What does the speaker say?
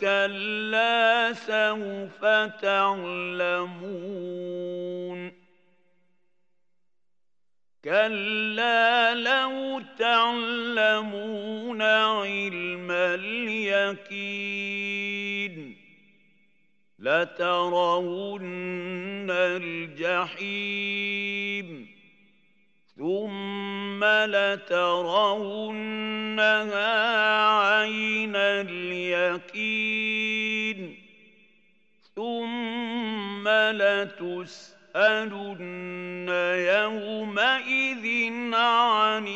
كلا سوف تعلمون. كلا لو تعلمون علم اليقين لترون الجحيم ثم لترونها اليقين ثم لتسألن يومئذ عن